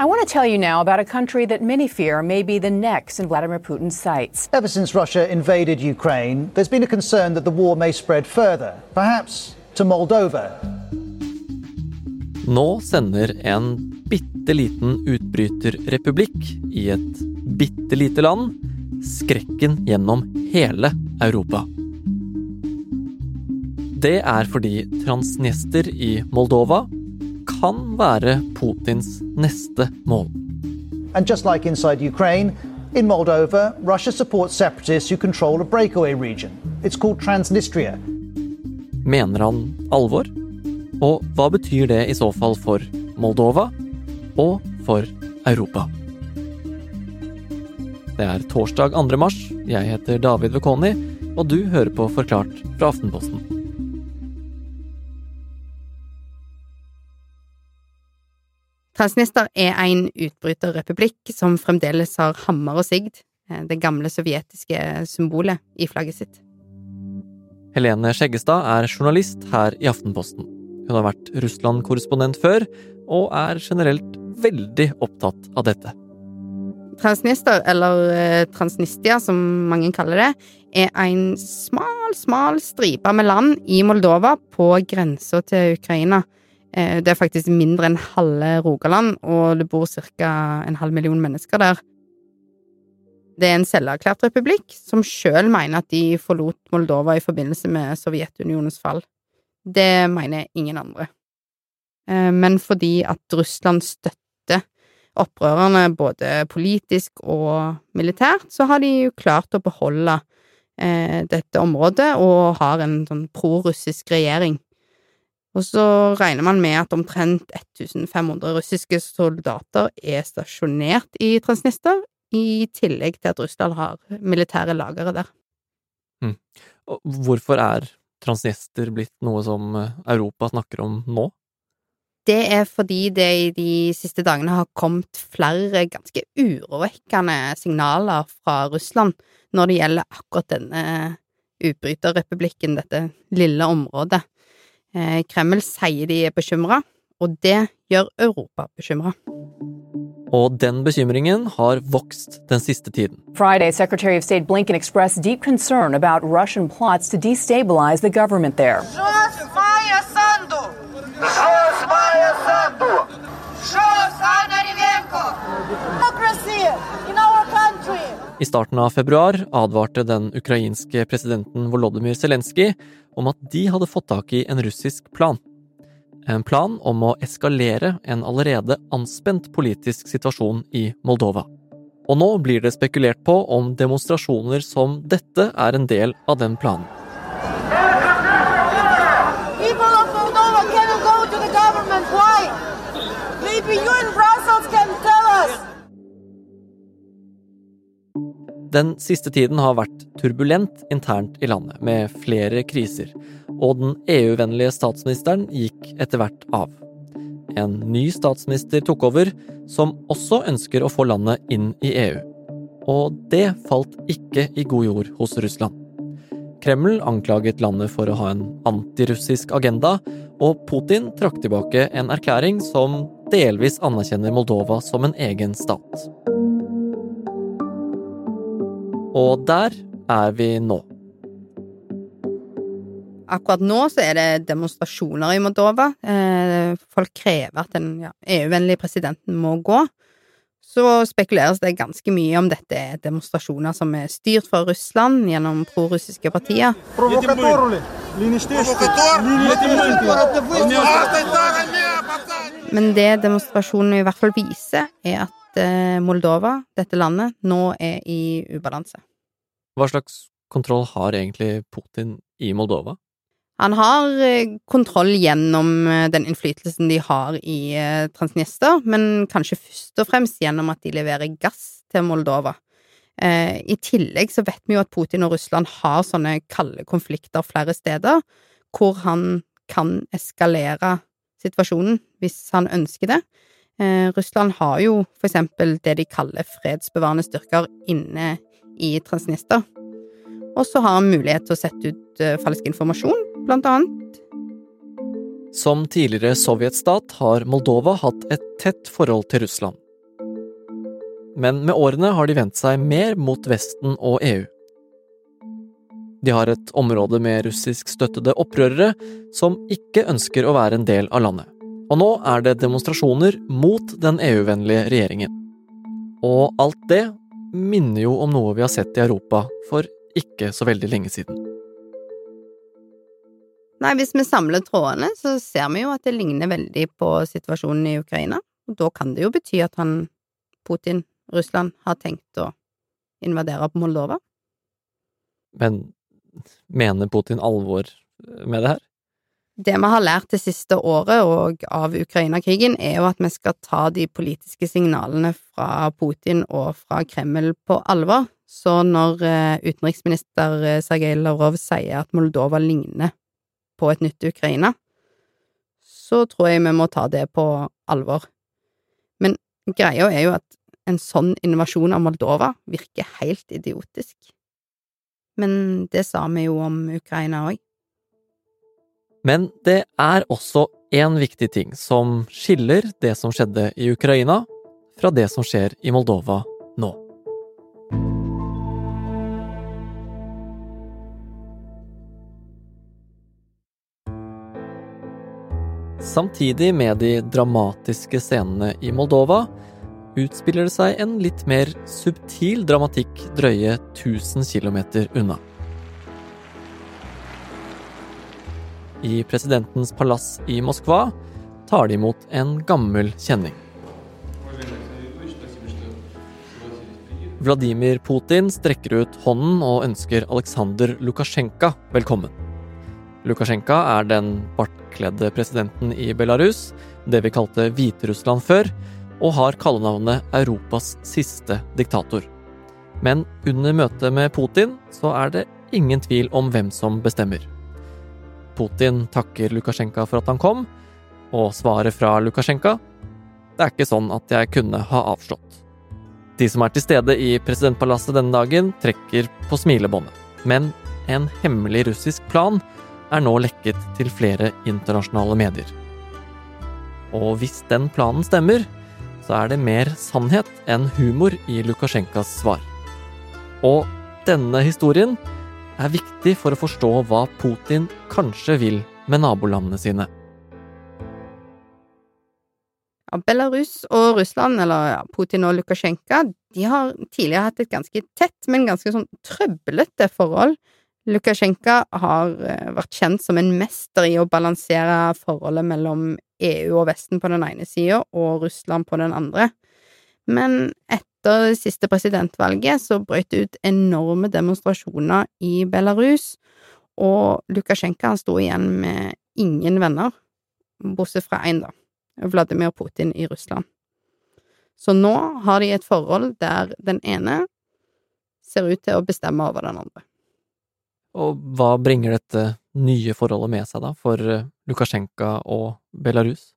I want to tell you now about a country that many fear may be the next in Vladimir Putin's sights. Ever since Russia invaded Ukraine, there's been a concern that the war may spread further, perhaps to Moldova. Nå sender en bitte liten utbryterrepublikk i et bitte lite land skrekken gjennom hele Europa. Det er fordi Transnester i Moldova kan være Putins neste mål. And just like inside Ukraine, in Moldova, Russia supports separatists who control a breakaway region. It's called Transnistria. Mener han alvor? Og hva betyr det i så fall for Moldova og for Europa? Det er torsdag 2. mars. Jeg heter David Vekoni, og du hører på Forklart fra Aftenposten. Transnister er en utbryterrepublikk som fremdeles har hammer og sigd, eh, det gamle sovjetiske symbolet, i flagget sitt. Helene Skjeggestad er journalist her i Aftenposten. Hun har vært Russland-korrespondent før, og er generelt veldig opptatt av dette. Transnister, eller eh, Transnistia som mange kaller det, er en smal, smal stripe med land i Moldova på grensa til Ukraina. Eh, det er faktisk mindre enn halve Rogaland, og det bor ca. en halv million mennesker der. Det er en selverklært republikk som sjøl mener at de forlot Moldova i forbindelse med Sovjetunionens fall. Det mener ingen andre. Eh, men fordi at Russland støtter opprørerne både politisk og militært, så har de jo klart å beholde eh, dette området og har en sånn prorussisk regjering. Og så regner man med at omtrent 1500 russiske soldater er stasjonert i Transnister, i tillegg til at Russland har militære lagre der. Mm. Hvorfor er Transnister blitt noe som eh, Europa snakker om nå? Det er fordi det i de siste dagene har kommet flere ganske urovekkende signaler fra Russland når det gjelder akkurat denne utbryterrepublikken, dette lille området. Eh, Kreml sier de er bekymra, og det gjør Europa bekymra. Og den bekymringen har vokst den siste tiden. Friday, Secretary of State Blinken expressed deep concern about Russian plots to destabilize the government there. I starten av februar advarte den ukrainske presidenten Volodymyr Zelenskyj om at de hadde fått tak i en russisk plan. En plan om å eskalere en allerede anspent politisk situasjon i Moldova. Og nå blir det spekulert på om demonstrasjoner som dette er en del av den planen. Moldova cannot go to the government. Why? Maybe you Den siste tiden har vært turbulent internt i landet, med flere kriser, og den EU-vennlige statsministeren gikk etter hvert av. En ny statsminister tok over, som også ønsker å få landet inn i EU. Og det falt ikke i god jord hos Russland. Kreml anklaget landet for å ha en antirussisk agenda, og Putin trakk tilbake en erklæring som delvis anerkjenner Moldova som en egen stat. Og der er vi nå. Akkurat nå så er det demonstrasjoner i Moldova. Eh, folk krever at den ja, EU-vennlige presidenten må gå. Så spekuleres det ganske mye om dette er demonstrasjoner som er styrt fra Russland gjennom prorussiske partier. Men det demonstrasjonen i hvert fall viser, er at eh, Moldova, dette landet, nå er i ubalanse. Hva slags kontroll har egentlig Putin i Moldova? Han har eh, kontroll gjennom eh, den innflytelsen de har i Transnister, men kanskje først og fremst gjennom at de leverer gass til Moldova. I tillegg så vet vi jo at Putin og Russland har sånne kalde konflikter flere steder, hvor han kan eskalere situasjonen hvis han ønsker det. Russland har jo for eksempel det de kaller fredsbevarende styrker inne i Transnista. Og så har han mulighet til å sette ut falsk informasjon, blant annet. Som tidligere sovjetstat har Moldova hatt et tett forhold til Russland, men med årene har de vendt seg mer mot Vesten og EU. De har et område med russisk-støttede opprørere som ikke ønsker å være en del av landet. Og nå er det demonstrasjoner mot den EU-vennlige regjeringen. Og alt det minner jo om noe vi har sett i Europa for ikke så veldig lenge siden. Nei, hvis vi samler trådene, så ser vi jo at det ligner veldig på situasjonen i Ukraina. Og da kan det jo bety at han, Putin, Russland, har tenkt å invadere på Moldova. Men mener Putin alvor med det her? Det vi har lært det siste året og av Ukraina-krigen, er jo at vi skal ta de politiske signalene fra Putin og fra Kreml på alvor. Så når eh, utenriksminister eh, Sergej Lavrov sier at Moldova ligner på et nytt Ukraina, så tror jeg vi må ta det på alvor. Men greia er jo at en sånn invasjon av Moldova virker helt idiotisk. Men det sa vi jo om Ukraina òg. Men det er også én viktig ting som skiller det som skjedde i Ukraina, fra det som skjer i Moldova nå. Samtidig med de dramatiske scenene i Moldova utspiller det seg en litt mer subtil dramatikk drøye 1000 km unna. I presidentens palass i Moskva tar de imot en gammel kjenning. Vladimir Putin strekker ut hånden og ønsker Aleksandr Lukasjenko velkommen. Lukasjenko er den bartkledde presidenten i Belarus, det vi kalte Hviterussland før, og har kallenavnet Europas siste diktator. Men under møtet med Putin så er det ingen tvil om hvem som bestemmer. Putin takker Lukasjenko for at han kom, og svaret fra Lukasjenko Det er ikke sånn at jeg kunne ha avslått. De som er til stede i presidentpalasset denne dagen, trekker på smilebåndet. Men en hemmelig russisk plan er nå lekket til flere internasjonale medier. Og hvis den planen stemmer, så er det mer sannhet enn humor i Lukasjenkas svar. Og denne historien er viktig for å forstå hva Putin kanskje vil med nabolandene sine. Belarus og Russland, eller ja, Putin og Lukasjenko, de har tidligere hatt et ganske tett, men ganske sånn trøblete forhold Lukasjenko har eh, vært kjent som en mester i å balansere forholdet mellom EU og Vesten på den ene sida og Russland på den andre. Men etter det siste presidentvalget så brøt det ut enorme demonstrasjoner i Belarus, og Lukasjenko sto igjen med ingen venner, bortsett fra én, da, Vladimir Putin i Russland. Så nå har de et forhold der den ene ser ut til å bestemme over den andre. Og hva bringer dette nye forholdet med seg, da, for Lukasjenko og Belarus?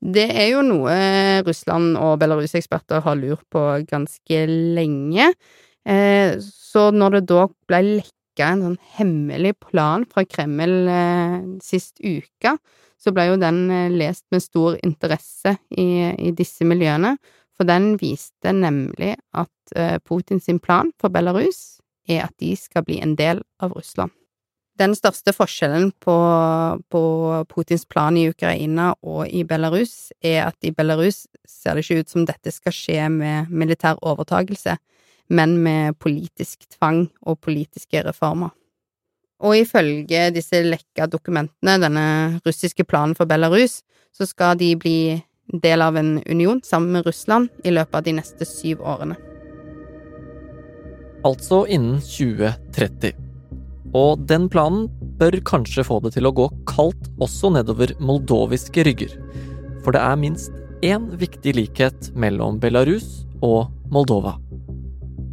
Det er jo noe Russland og Belarus-eksperter har lurt på ganske lenge. Eh, så når det da ble lekka en sånn hemmelig plan fra Kreml eh, sist uke, så ble jo den lest med stor interesse i, i disse miljøene. For den viste nemlig at Putins plan for Belarus er at de skal bli en del av Russland. Den største forskjellen på, på, Putins plan i Ukraina og i Belarus er at i Belarus ser det ikke ut som dette skal skje med militær overtagelse, men med politisk tvang og politiske reformer. Og ifølge disse lekka dokumentene, denne russiske planen for Belarus, så skal de bli del av en union sammen med Russland i løpet av de neste syv årene altså innen 2030. Og den planen bør kanskje få det til å gå kaldt også nedover moldoviske rygger. For det er minst én viktig likhet mellom Belarus og Moldova.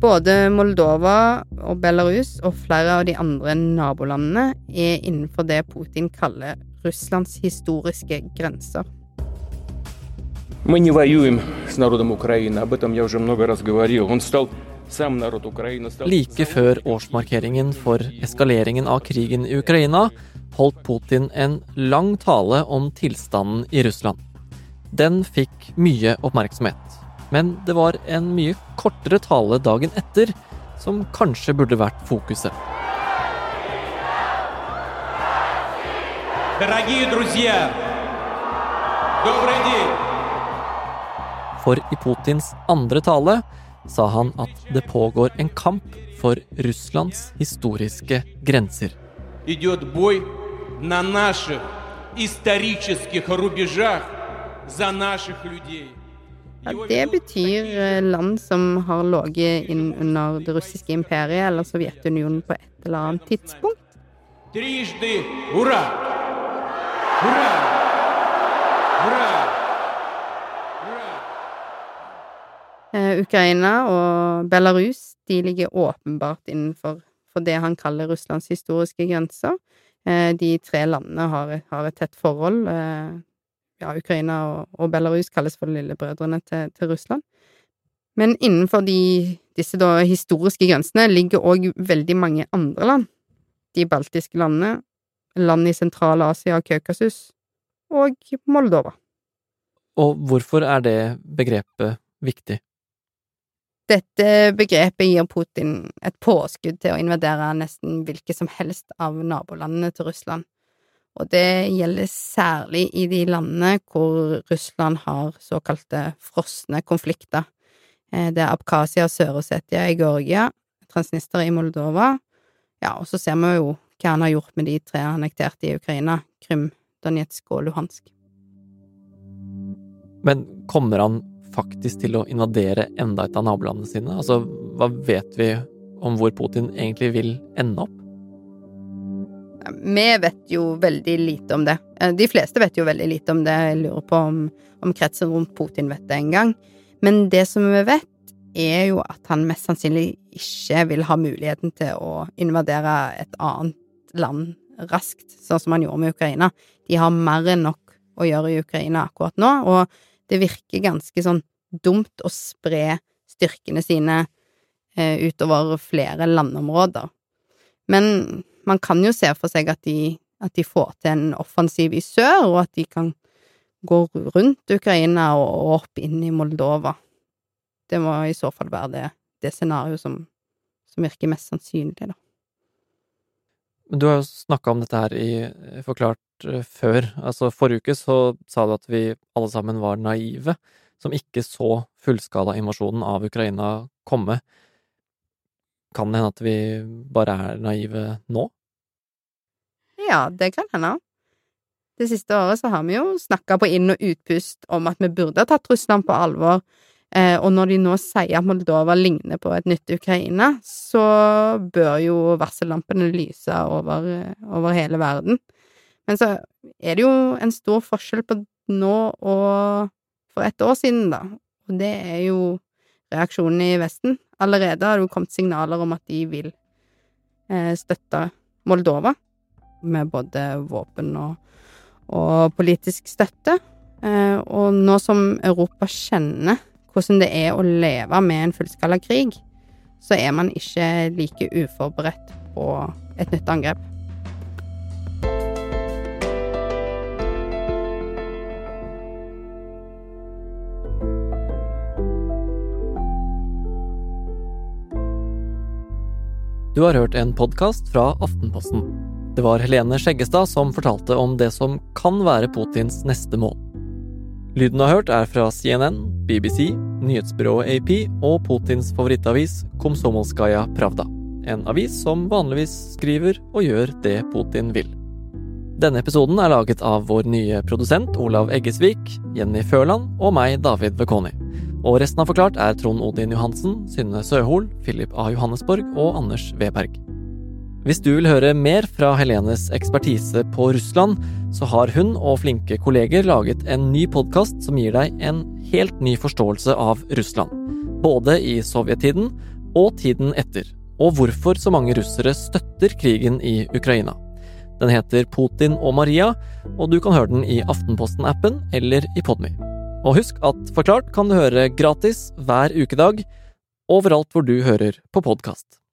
Både Moldova og Belarus og flere av de andre nabolandene er innenfor det Putin kaller Russlands historiske grenser. Мы не воюем с народом Украины, об этом я уже много раз говорил. Он стал Like før årsmarkeringen for eskaleringen av krigen i Ukraina holdt Putin en lang tale om tilstanden i Russland. Den fikk mye oppmerksomhet. Men det var en mye kortere tale dagen etter som kanskje burde vært fokuset. For i Putins andre tale sa han at det pågår en kamp for Russlands historiske grenser. Ja, det betyr э, land som har ligget inn under det russiske imperiet eller Sovjetunionen på et eller annet tidspunkt. Hurra! Hurra! Ukraina og Belarus de ligger åpenbart innenfor for det han kaller Russlands historiske grenser. Eh, de tre landene har, har et tett forhold. Eh, ja, Ukraina og, og Belarus kalles for lillebrødrene til, til Russland. Men innenfor de, disse da historiske grensene ligger òg veldig mange andre land. De baltiske landene, land i Sentral-Asia og Kaukasus, og Moldova. Og hvorfor er det begrepet viktig? Dette begrepet gir Putin et påskudd til å invadere nesten hvilke som helst av nabolandene til Russland. Og det gjelder særlig i de landene hvor Russland har såkalte frosne konflikter. Eh, Det er Abkhasia Sør-Osetia i Georgia, Transnistria i Moldova, ja, og så ser vi jo hva han har gjort med de tre annekterte i Ukraina, Krym, Donetsk og Luhansk. Men kommer han faktisk til å invadere enda et av nabolandene sine? Altså, hva vet vi om hvor Putin egentlig vil ende opp? Vi vet jo veldig lite om det. Eh, De fleste vet jo veldig lite om det. Jeg lurer på om, om kretsen rundt Putin vet det engang. Men det som vi vet, er jo at han mest sannsynlig ikke vil ha muligheten til å invadere et annet land raskt, sånn som han gjorde med Ukraina. De har mer enn nok å gjøre i Ukraina akkurat nå, og det virker ganske sånn dumt å spre styrkene sine eh, utover flere landområder. Men man kan jo se for seg at de, at de får til en offensiv i sør, og at de kan gå rundt Ukraina og, opp inn i Moldova. Det må i så fall være det, det scenarioet som, som virker mest sannsynlig, da. Men Du har jo snakka om dette her i Forklart eh, før. Altså, forrige uke så sa du at vi alle sammen var naive, som ikke så fullskala invasjonen av Ukraina komme. Kan det hende at vi bare er naive nå? Ja, det kan hende. Det siste året så har vi jo snakka på inn- og utpust om at vi burde ha tatt Russland på alvor, eh, og når de nå sier at Moldova ligner på et nytt Ukraina, så bør jo varsellampene lyse over, eh, over hele verden. Men så er det jo en stor forskjell på nå og for et år siden, da, og det er jo reaksjonen i Vesten. Allerede har det jo kommet signaler om at de vil eh, støtte Moldova med både våpen og, og politisk støtte. Eh, og nå som Europa kjenner hvordan det er å leve med en fullskala krig, så er man ikke like uforberedt på et nytt angrep. Du har hørt en podkast fra Aftenposten. Det var Helene Skjeggestad som fortalte om det som kan være Putins neste mål. Lyden du har hørt, er fra CNN, BBC, nyhetsbyrået AP og Putins favorittavis Komsomolskaja Pravda. En avis som vanligvis skriver og gjør det Putin vil. Denne episoden er laget av vår nye produsent Olav Eggesvik, Jenny Førland og meg, David Vekoni. Og resten av Forklart er Trond Odin Johansen, Synne Søhol, Philip A. Johannesborg og Anders Weberg. Hvis du vil høre mer fra Helenes ekspertise på Russland, så har hun og flinke kolleger laget en ny podkast som gir deg en helt ny forståelse av Russland. Både i sovjettiden og tiden etter, og hvorfor så mange russere støtter krigen i Ukraina. Den heter Putin og Maria, og du kan høre den i Aftenposten-appen eller i Podmy. Og husk at Forklart kan du høre gratis hver ukedag, overalt hvor du hører på podkast.